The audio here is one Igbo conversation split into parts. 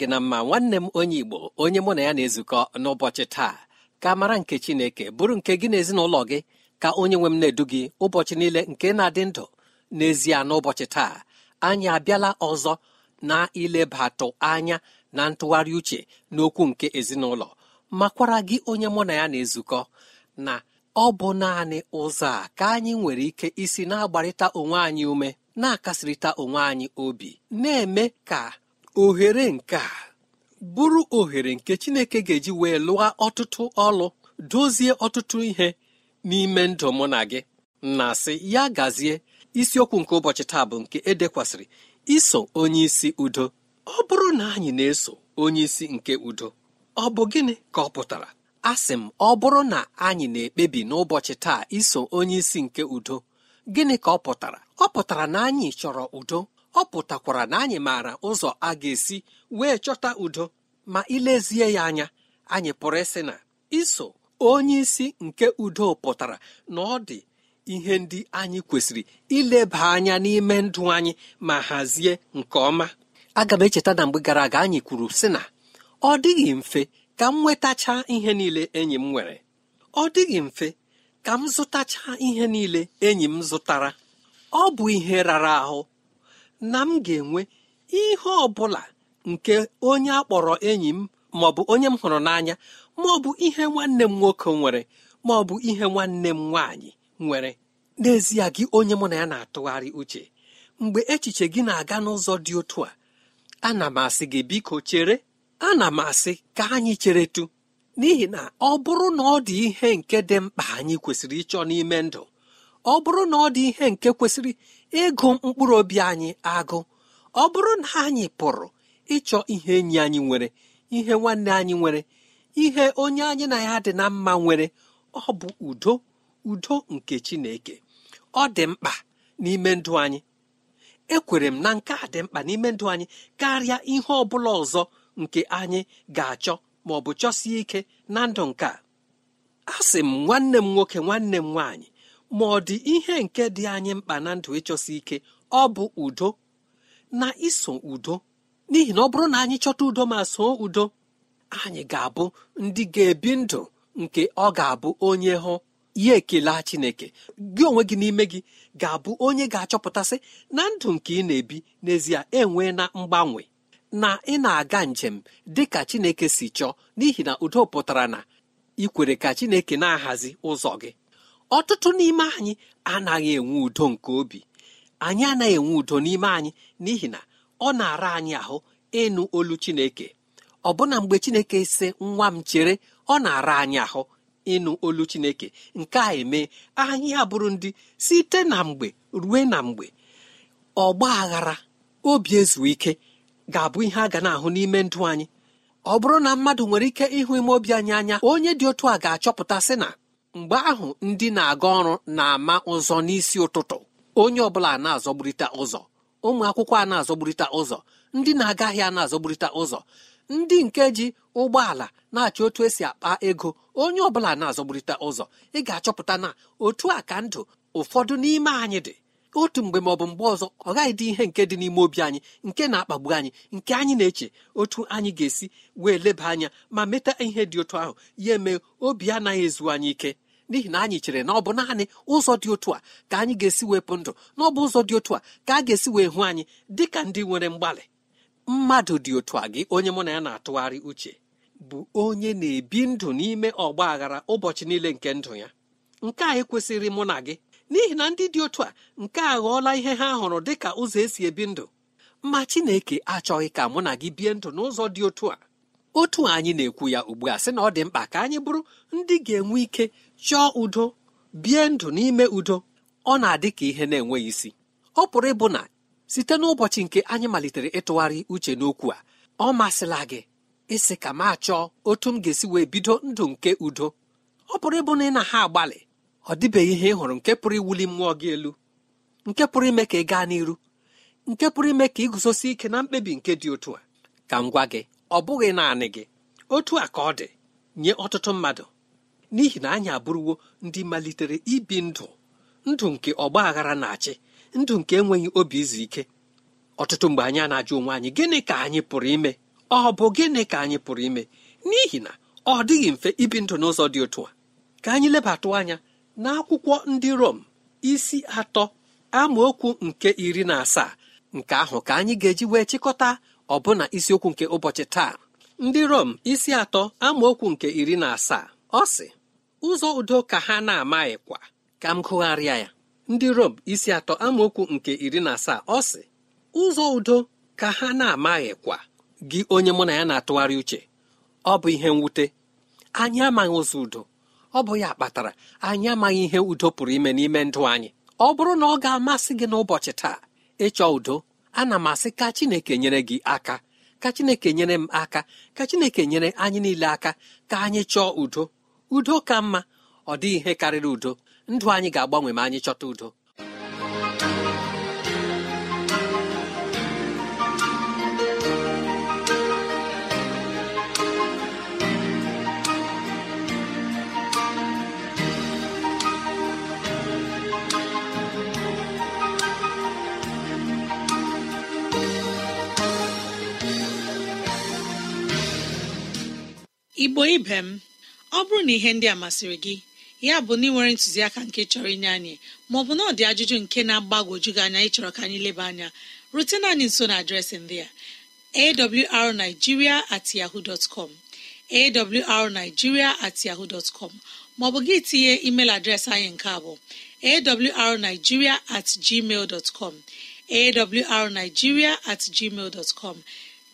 Gị na mma nwanne m onye igbo onye mụ na ya na-ezukọ n'ụbọchị taa ka mara nke chineke bụrụ nke gị na ezinụlọ gị ka onye nwe m na-edu gị ụbọchị niile nke na-adị ndụ. N'ezie n'ụbọchị taa anyị abịala ọzọ na ilebatụ anya na ntụgharị uche n'okwu nke ezinụlọ. Makwara gị onye mụ na ya na-ezukọ na ọ bụ naanị ụzọ a ka anyị nwere ike isi na-agbarịta onwe anyị ume na-akasịrịta onwe anyị obi na-eme ka ohere nke a bụrụ ohere nke chineke ga-eji wee lụọ ọtụtụ ọlụ dozie ọtụtụ ihe n'ime ndụ mụ na gị. Na sị ya gazie isiokwu nke ụbọchị taa bụ nke edekwasịrị iso onye isi udo. Ọ bụrụ na anyị na-eso onye isi nke udo ọ bụ gịnị ka ọ pụtara? A sị m ọ bụrụ na anyị na-ekpebi n'ụbọchị taa iso onye isi nke udo gịnị ka ọ pụtara? Ọ pụtara na anyị chọrọ udo ọ pụtakwara na anyị maara ụzọ a ga-esi wee chọta udo ma ilezie ya anya. Anyị pụrụ ịsị na iso onye isi nke udo pụtara na ọ dị ihe ndị anyị kwesịrị ileba anya n'ime ndụ anyị ma hazie nke ọma. Aga m echeta na mgbe gara aga anyị kwuru sị na ọ dịghị mfe ka m nwetacha ihe niile enyi m nwere. Ọ dịghị mfe ka m zụtacha ihe niile enyi m zụtara. Ọ bụ ihe rara ahụ na m ga-enwe ihe ọ bụla nke onye a kpọrọ enyi m maọbụ onye m hụrụ n'anya maọbụ ihe nwanne m nwoke nwere maọbụ ihe nwanne m nwaanyị nwere. N'ezie gị onye mụ na ya na-atụgharị uche mgbe echiche gị na-aga n'ụzọ dị otu a ana m asị gị biko chere ana m asị ka anyị cheretu. N'ihi na ọ bụrụ na ọ dị ihe nke dị mkpa anyị kwesịrị ịchọ n'ime ndụ. Ọ bụrụ na ọ dị ihe nke kwesịrị ịgụ mkpụrụ obi anyị agụ ọ bụrụ na anyị pụrụ ịchọ ihe enyi anyị nwere ihe nwanne anyị nwere ihe onye anyị na ya dị na mma nwere ọ bụ udo udo nke Chineke. Ọ dị mkpa n'ime ndụ anyị. Ekwere m na nke a dị mkpa n'ime ndụ anyị karịa ihe ọ bụla ọzọ nke anyị ga-achọ ma ọ bụ chọsie ike na ndụ nke a. Asị m nwanne m nwoke nwanne m nwaanyị ma ọ dị ihe nke dị anyị mkpa na ndụ ịchọsi ike ọ bụ udo. Na iso udo n'ihi na ọ bụrụ na anyị chọta udo ma soo udo anyị ga-abụ ndị ga-ebi ndụ nke ọ ga-abụ onye hụ. Ya ekele chineke gị onwe gị n'ime gị ga-abụ onye ga-achọpụtasị na ndụ nke ị na-ebi n'ezie enwee na mgbanwe. Na ị na-aga njem dị ka chineke si chọọ n'ihi na udo pụtara na ikwere ka chineke na-ahazi ụzọ gị. Ọtụtụ n'ime anyị anaghị enwe udo nke obi. Anyị anaghị enwe udo n'ime anyị n'ihi na ọ na-ara anyị ahụ ịnụ olu chineke. Ọbụna mgbe chineke si nwa m chere ọ na-ara anyị ahụ ịnụ olu chineke. Nke a eme anyị abụrụ ndị site na mgbe rue na mgbe ọgba aghara obi ezu ike ga-abụ ihe a ga na-ahụ n'ime ndụ anyị. Ọ bụrụ na mmadụ nwere ike ịhụ ime obi anyị anya onye dị otu a ga-achọpụta sị na mgbe ahụ ndị na-aga ọrụ na-ama ụzọ n'isi ụtụtụ. Onye ọbụla na-azọgburịta ụzọ. Ụmụ akwụkwọ a na-azọgburịta ụzọ. Ndị na-aga ahịa na-azọgburịta ụzọ. Ndị nke ji ụgbọala na-achọ otu esi akpa ego. Onye ọbụla na-azọgburịta ụzọ. Ị ga-achọpụta na otu a ka ndụ ụfọdụ n'ime anyị dị. Otu mgbe ma bụ mgbe ọzọ ọ gaghị dị ihe nke dị n'ime obi anyị nke na-akpagbu anyị nke anyị na-eche otu anyị ga-esi wee leba anya ma meta ihe dị otu ahụ. Ya eme obi anaghị ezu anyị ike. N'ihi na anyị chere na ọ bụ naanị ụzọ dị otu a ka anyị ga-esi wepụ ndụ na ọ bụ ụzọ dị otu a ka a ga-esi wee hụ anyị dị ka ndị nwere mgbalị. Mmadụ dị otu a gị onye mụ na ya na-atụgharị uche bụ onye na-ebi ndụ n'ime ọgba aghara ụbọchị niile nke ndụ ya. Nke a ekwesịrị mụ na gị. N'ihi na ndị dị otu a nke a ghọọla ihe ha hụrụ dị ka ụzọ esi ebi ndụ. Ma Chineke achọghị ka mụ na gị bie ndụ n'ụzọ dị otu a. Otu anyị na-ekwu ya ugbu a sị na ọ dị mkpa ka anyị bụrụ ndị ga-enwe ike chọọ udo bie ndụ n'ime udo. Ọ na-adị ka ihe na-enweghị isi. Ọ pụrụ ịbụ na site n'ụbọchị nke anyị malitere ịtụgharị uche n'okwu a ọ masịla gị ịsị ka m achọọ otu m ga-esi wee bido ndụ nke udo. Ọ pụrụ ịbụ na ị na ha agbalị ọ dịbeghị ihe ị hụrụ nke pụrụ iwuli mmụọ gị elu nke pụrụ ime ka ị gaa n'iru nke pụrụ ime ka iguzosi ike na mkpebi nke dị otu a. Ka m gwa gị ọ bụghị naanị gị. Otu a ka ọ dị nye ọtụtụ mmadụ. N'ihi na anyị abụrụwo ndị malitere ibi ndụ ndụ nke ọgba aghara na-achị ndụ nke enweghị obi izu ike. Ọtụtụ mgbe anyị na-ajụ onwe anyị gịnị ka anyị pụrụ ime? Ọ bụ gịnị ka anyị pụrụ ime? N'ihi na ọ dịghị mfe ibi ndụ n'ụzọ dị otu a. Ka anyị lebatụ anya n'akwụkwọ ndị Rom isi atọ amaokwu nke iri na asaa nke ahụ ka anyị ga-eji wee chịkọta ọbụna isiokwu nke ụbọchị taa. Ndị Rom isi atọ amaokwu nke iri na asaa ọ sị ụzọ udo ka ha na-amaghịkwa. Ka m gụgharịa ya. Ndị Rom isi atọ amaokwu nke iri na asaa ọ sị ụzọ udo ka ha na-amaghịkwa. Gị onye mụ na ya na-atụgharị uche ọ bụ ihe mwute. Anyị amaghị ụzọ udo. Ọ bụ ya kpatara anyị amaghị ihe udo pụrụ ime n'ime ndụ anyị. Ọ bụrụ na ọ ga-amasị gị n'ụbọchị taa ịchọ udo ana m asị ka Chineke nyere gị aka ka Chineke nyere m aka ka Chineke nyere anyị niile aka ka anyị chọọ udo. Udo ka mma ọ dịghị ihe karịrị udo. Ndụ anyị ga-agbanwe ma anyị chọta udo. Igbo ibe m ọ bụrụ na ihe ndị a masịrị gị ya bụ na ị nwere ntụziaka nke chọrọ inye anyị maọbụ na ọ dị ajụjụ nke na-agbagwoju gị anya ịchọrọ ka anyị leba anya rutena anyị nso na adreesị ndị a awrnigeria at yahoo dot com awrnigeria at yahoo dot com maọbụ gị tinye email adreesị anyị nke a bụ awrnigeria at gmail dot com awrnigeria at gmail dot com.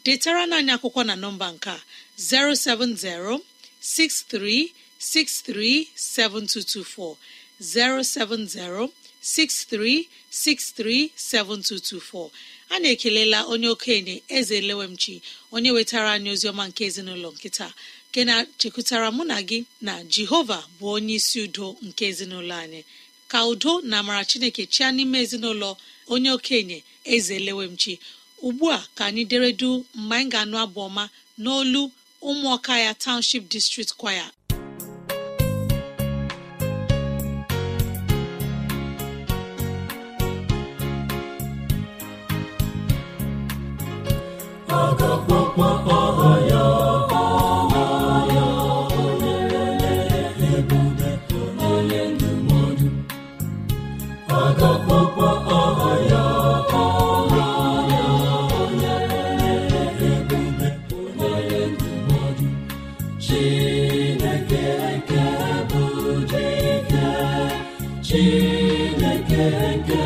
Detara anyị akwụkwọ na nọmba nke a 070 6363 7224 070 6363 a na-ekelela onye okenye eze lewemchi onye wetara anyị oziọma nke ezinụlọ nkịta nke na-chekwutara mụ na gị na jehova bụ onye isi udo nke ezinụlọ anyị. Ka udo na amara chineke chia n'ime ezinụlọ onye okenye eze lewemchi. Ugbu a ka anyị deredu mgbe anyị ga-anụ abụ ọma n'olu ụmụọka ya township district choir. Chineke nke bụ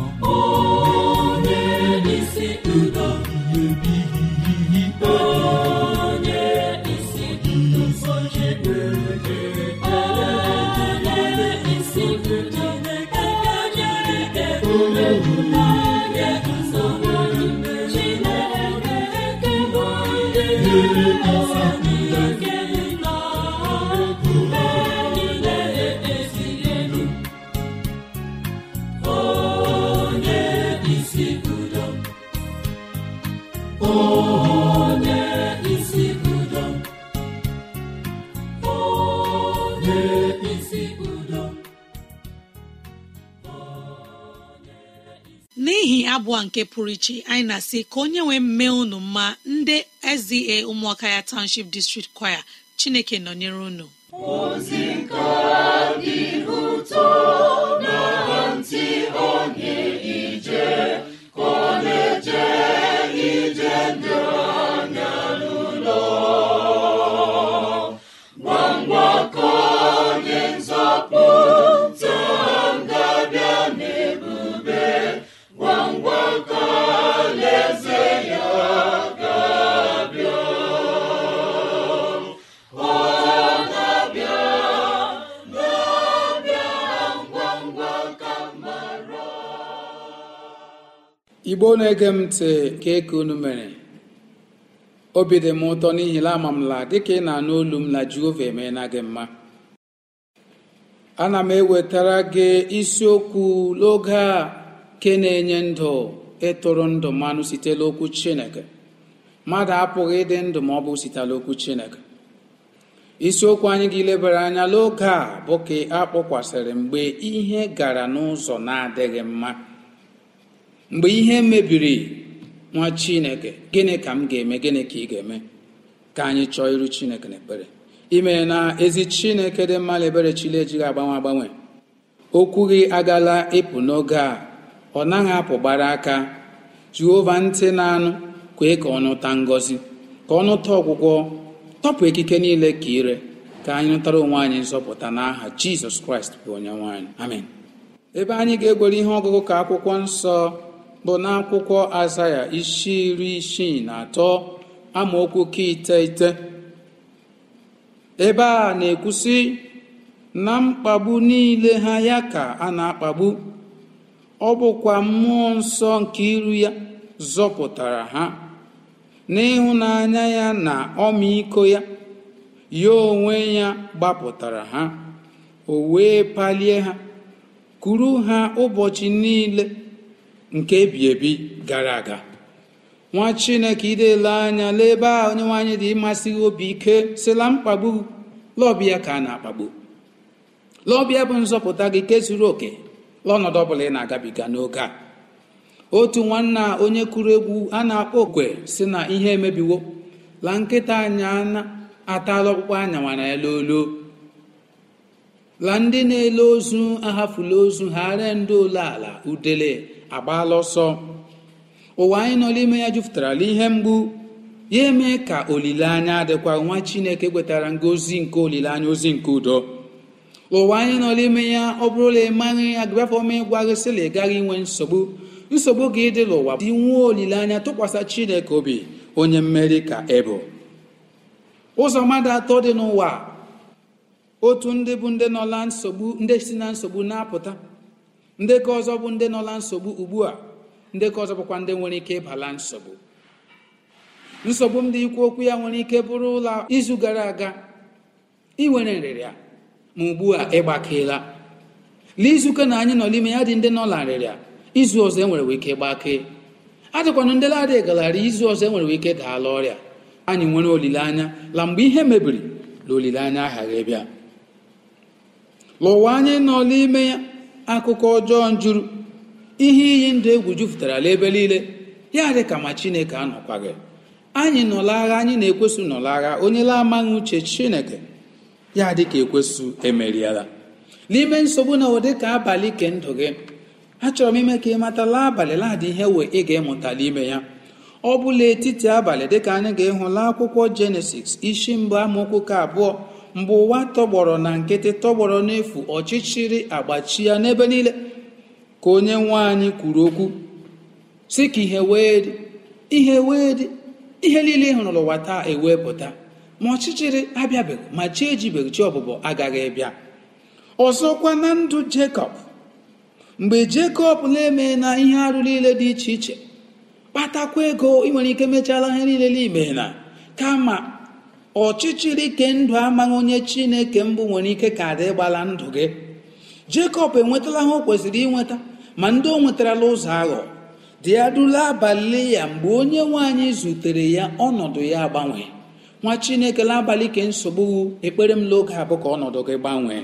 abụọ nke pụrụ iche anyị na-asị ka onye nwee mme unu mma ndị SDA ụmụaka ya Township District Choir Chineke nọnyere unu. Igbo na-ege m ntị ka eke unu mere. Obi dị m ụtọ n'ihi la ama la dịka ị na-anụ olu m la jehova emeela gị mma. Ana m ewetara gị isiokwu n'oge a ke na-enye ndụ ịtụrụ ndụ mmanụ site n'okwu chineke. Mmadụ apụghị ịdị ndụ ma ọ bụ site n'okwu chineke. Isiokwu anyị gị lebara anya n'oge a bụ ka a kpọkwasịrị mgbe ihe gara n'ụzọ na-adịghị mma. Mgbe ihe mebiri nwa chineke gịnị ka m ga-eme? Gịnị ka ị ga-eme? Ka anyị chọọ iru chineke n'ekpere. Ime na ezi chineke dị mma ebere chile ejighị agbanwe agbanwe. Okwu gị agala ịpụ n'oge a ọ naghị apụ gbara aka. Jehova ntị na-anụ kwee ka ọ nụta ngọzi ka ọ nụta ọgwụgwọ. Tọpụ ekike niile ka ire ka anyị nụtara onwe anyị nzọpụta n'aha jizọs kraịst bụ onye nwanyị amen. Ebe anyị ga-egwere ihe ọgụgụ ka akwụkwọ nsọ bụ n'akwụkwọ azaya isi iri isii na atọ amaokwu ka iteghete. Ebe a na-ekwusị na mkpagbu niile ha ya ka a na-akpagbu ọ bụkwa mmụọ nsọ nke iru ya zọpụtara ha. N'ịhụnanya ya na ọmịiko ya ya onwe ya gbapụtara ha. O wee palie ha kuru ha ụbọchị niile nke ebi ebi gara aga. Nwa chineke idele anya n'ebe a onye nwaanyị dị ịmasị obi ike sila mkpagbu lọbịa ka a na-akpagbu. Lọbịa bụ nzọpụta gị ke zuru oke l'ọnọdụ ọbụla ị na-agabiga n'oge a. Otu nwanna onye kụrụ egwu a na-akpọ okwe si na ihe emebiwo la nkịta anya atala ọkpụkpọ anya nwara ya lolo la ndị na-ele ozu ahafula ozu ha ree ndị ole ala udele. Agbaala ọsọ. Ụwa anyị nọ n'ime ya jupụtara ihe mgbu ya eme ka olileanya adịkwa nwa chineke gwetara ngozi nke olileanya ozi nke udo. Ụwa anyị nọ n'ime ya ọ bụrụla ịmaghị agabafọma ịgwa gị sịla ị inwe nsogbu. Nsogbu gị dị n'ụwa dị nwee olileanya tụkwasị chineke obi onye mmeri ka ịbụ ụzọ mmadụ atọ dị n'ụwa otu ndị bụ ndị nọla nsogbu ndị si na nsogbu na-apụta. Ndị ọzọ bụ ndị nọla nsogbu ugbu a ndị ka ọzọ bụkwa ndị nwere ike ịbala nsogbu. Nsogbu m dị ikwu okwu ya nwere ike bụrụ ụlọ izu gara aga. Inwere nrịrịa ma ugbu a ịgbakeela n'izuụka na anyị nọ n'ime ya dị ndị nọ na nrịrịa izu ọzọ enwere ike gbakee. Adịkwanụ ndị ladị galara izu ọzọ enwere ike daala ọrịa. Anyị nwere olileanya la mgbe ihe mebiri na olileanya aghaghị bịa n'ụwa anyị nọ n'ime ya akụkọ ọjọọ njuru ihe iyi ndụ egwu jupụtara n'ebe niile ya dị ka ma chineke anọkwaghị anyị nọla agha anyị na-ekwesụ nọla agha onye la amaghị uche chineke ya dị ka ekwesụ emeriela. N'ime nsogbu na ụdị ka abalị ke ndụ gị achọrọ m ime ka ị matala abalị ladị ihe wee ị ga-emụta n'ime ya. Ọ bụla etiti abalị dịka anyị ga-ehụla akwụkwọ jenesis isi mbụ amaokwu ka abụọ mgbe ụwa tọgbọrọ na nkịtị tọgbọrọ n'efu ọchịchịrị agbachi ya n'ebe niile. Ka onye nwe anyị kwuru okwu si ka ihe wee dị ihe wee dị ihe niile ị hụrụ n'ụwa taa ewee pụta. Ma ọchịchịrị abịabeghị ma chi ejibeghị chi ọbụbọ agaghị bịa ọzọkwa na ndụ jekọb mgbe jekọb na-eme na ihe arụ niile dị iche iche kpatakwa ego ị nwere ike mechala ihe niile n'ime na kama ọchịchịrị ke ndụ amaghị onye chineke mbụ nwere ike ka dị gbala ndụ gị. Jekọb enwetala ha o kwesịrị inweta ma ndị o nwetarala ụzọ aghọ. Dị ya abalị ya mgbe onye nwaanyị zutere ya ọnọdụ ya agbanwe nwa chineke abalị ke nsogbu ekpere m n'oge abụ ka ọnọdụ gị gbanwee.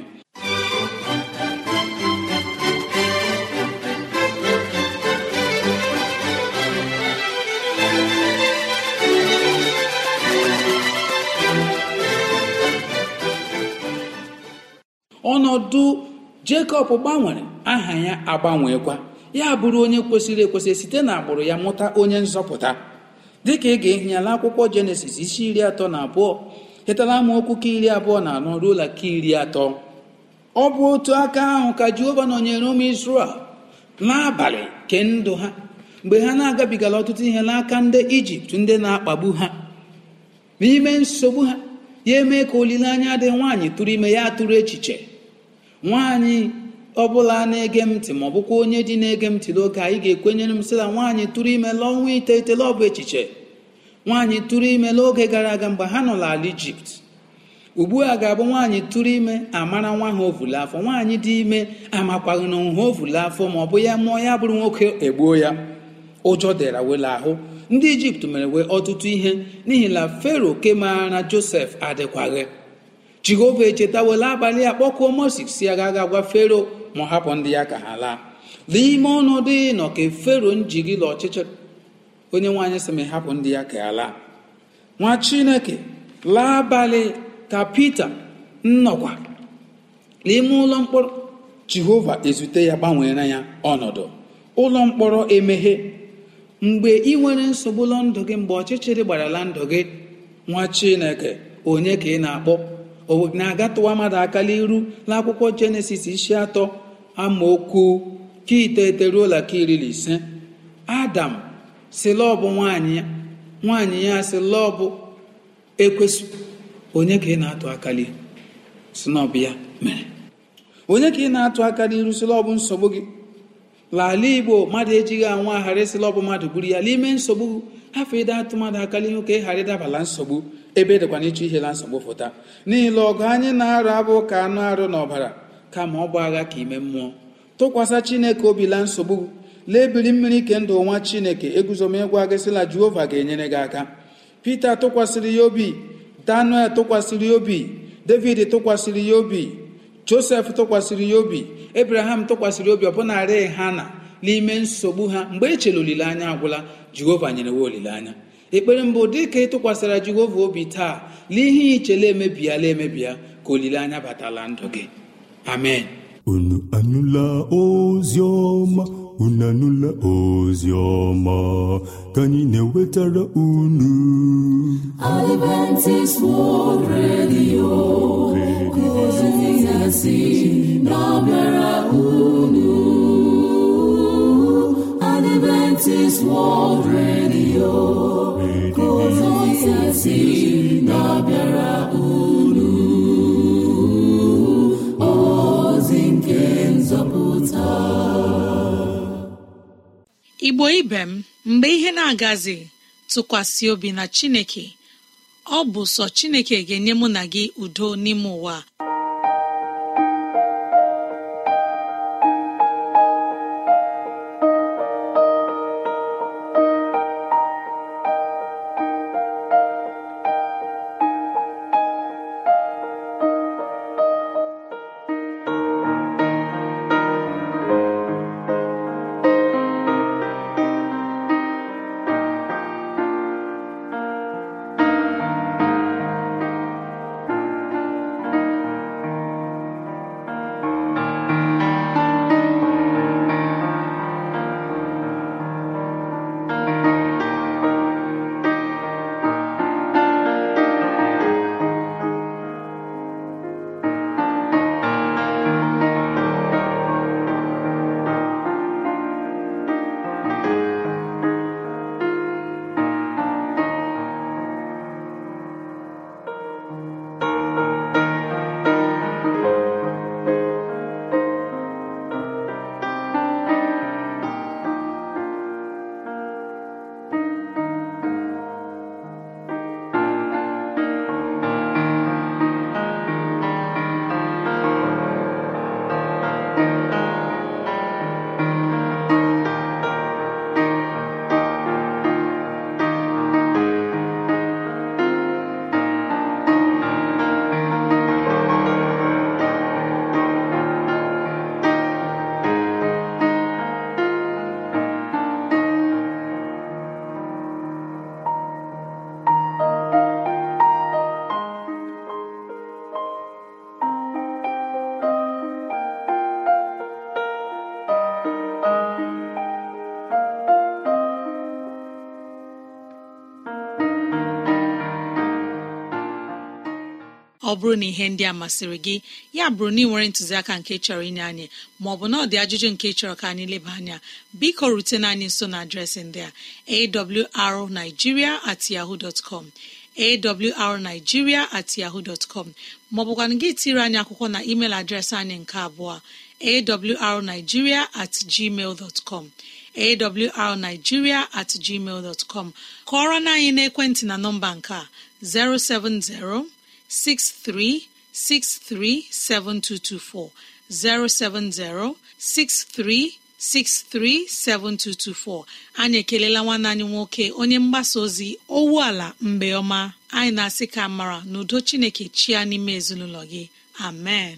Ọnọdụ jekọb gbanwere aha ya agbanwekwa ya bụrụ onye kwesịrị ekwesị site na agbụrụ ya mụta onye nzọpụta. Dịka ị ga-ehi ya n'akwụkwọ jenesis isi iri atọ na abụọ hetala amaokwu ka iri abụọ na anọ ruo ka iri atọ. Ọ bụ otu aka ahụ ka jehova nọnyere ụmụ israel n'abalị ke ndụ ha mgbe ha na-agabigala ọtụtụ ihe n'aka ndị ijipt ndị na-akpagbu ha. N'ime nsogbu ha ya eme ka olileanya dị nwaanyị tụrụ ime ya tụrụ echiche. Nwaanyị ọ bụla na-ege m ntị ma ọ bụkwa onye dị na-ege m ntị n'oge anyị ga-ekwenyere m sị na nwaanyị tụrụ ime ọnwa iteghete ọ bụ echiche. Nwaanyị tụrụ ime n'oge gara aga mgbe ha nọ n'ala ijipt. Ugbu a ga-abụ nwaanyị tụrụ ime amara nwa ha ovule afọ nwaanyị dị ime amakwaghị na ha ovule afọ ma ọ bụ ya mụọ ya bụrụ nwoke egbuo ya. Ụjọ dịra wele ahụ. Ndị ijipt mere wee ọtụtụ ihe n'ihi na fero ke maara josef adịkwaghị. Jehova echetawela abalị a kpọkuo moses si aga aga gwa fero ma ọ hapụ ndị ya ka ha laa. N'ime ọnọdụ nọ ka fero njigila ọchịchịrị. Onye nwaanyị sị ma hapụ ndị ya ka ya laa. Nwa chineke laa abalị ka pita nnọkwa n'ime ụlọ mkpọrọ. Jehova ezute ya gbanwere ya ọnọdụ. Ụlọ mkpọrọ emeghe. Mgbe ị nwere nsogbu ụlọ gị mgbe ọchịchịrị gbarala ndụ gị nwa chineke onye ka ị na-akpọ? Na-agatụwa mmadụ akala iru n'akwụkwọ jenesis isi atọ amaokwu ka iteghete ruo la ka iri na ise. Adam si lọbụ ya. Nwaanyị ya si lọbụ onye ka ị na-atụ akali si n'ọbụ ya. Mere. Onye ka ị na-atụ aka n'iru si nsogbu gị. Lala igbo mmadụ ejighị anwa aghara esila ọbụ mmadụ buru ya n'ime nsogbu. Afọ ịda atụ mmadụ aka n'ihu ka ị ghara ịdabala nsogbu. Ebe dịkwana ịchọ ihe na nsogbu fụta niile ọgụ anyị na-arụ abụ ka anụ arụ na ọbara kama ọ bụ agha ka ime mmụọ. Tụkwasị chineke obi la nsogbu lee mmiri ke ndụ nwa chineke eguzomegwa gị sịla jehova ga-enyere gị aka. Pita tụkwasịrị ya obi daniel tụkwasịrị ya obi david tụkwasịrị ya obi josef tụkwasịrị ya obi ebraham tụkwasịrị obi ọbụnarị ha na n'ime nsogbu ha. Mgbe echere olileanya agwụla jehova nyere wa olileanya. Ekpere mbụ dị ka ịtụkwasịra jehova obi taa n'ihe ichele emebiala emebia ka olileanya batala ndụ gị. Amen. Unu anụla ozi ọma? Unu anụla ozi ọma? Ka anyị na-ewetara unu. Adventist World Radio na-abịara unu. Adventist World Radio. Kozizasi na-abịara unu ozi nke nzọpụta igbo ibe m mgbe ihe na-agazi tụkwasị obi na chineke. Ọ bụ sọ chineke ga-enye mụ na gị udo n'ime ụwa. Ọ bụrụ na ihe ndị a masịrị gị ya bụrụ na ị nwere ntụziaka nke chọrọ inye anyị maọbụ na ọ dị ajụjụ nke chọrọ ka anyị leba anya biko rutena anyị nso na adreesị ndị a awrnigeria at yahoo dot com awrnigeria at yahoo dot com maọbụkwana gị tiri anyị akwụkwọ na email adreesị anyị nke abụọ awrnigeria at gmail com awrnigeria at gmail com. Kọọrọ na anyị n'ekwentị na nọmba nke a 070 6363 7224 070 63 637224 anyị ekelela nwanne anyị nwoke onye mgbasa ozi owu ala mgbe ọma anyị na-asị ka mara n'udo chineke chia n'ime ezinụlọ gị. Amen.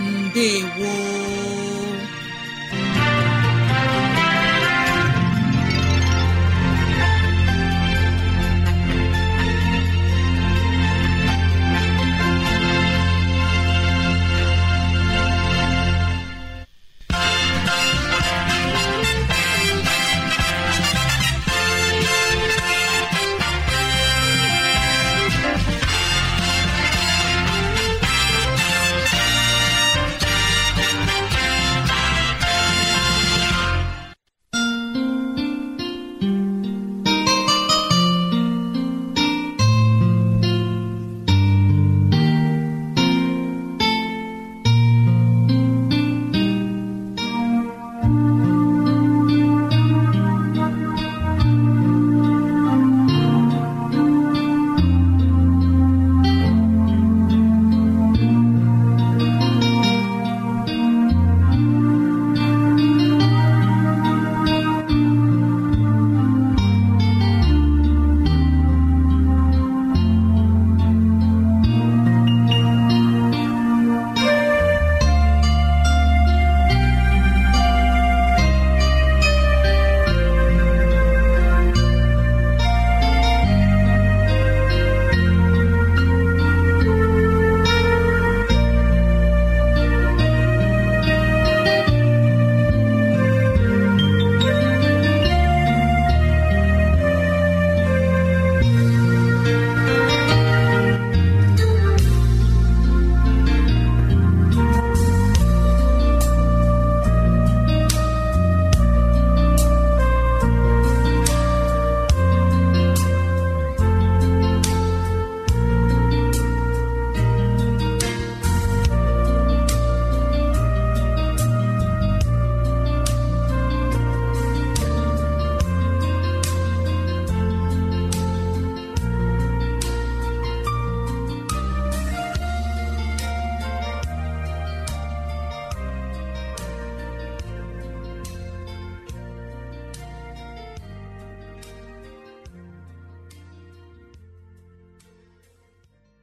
mbe woo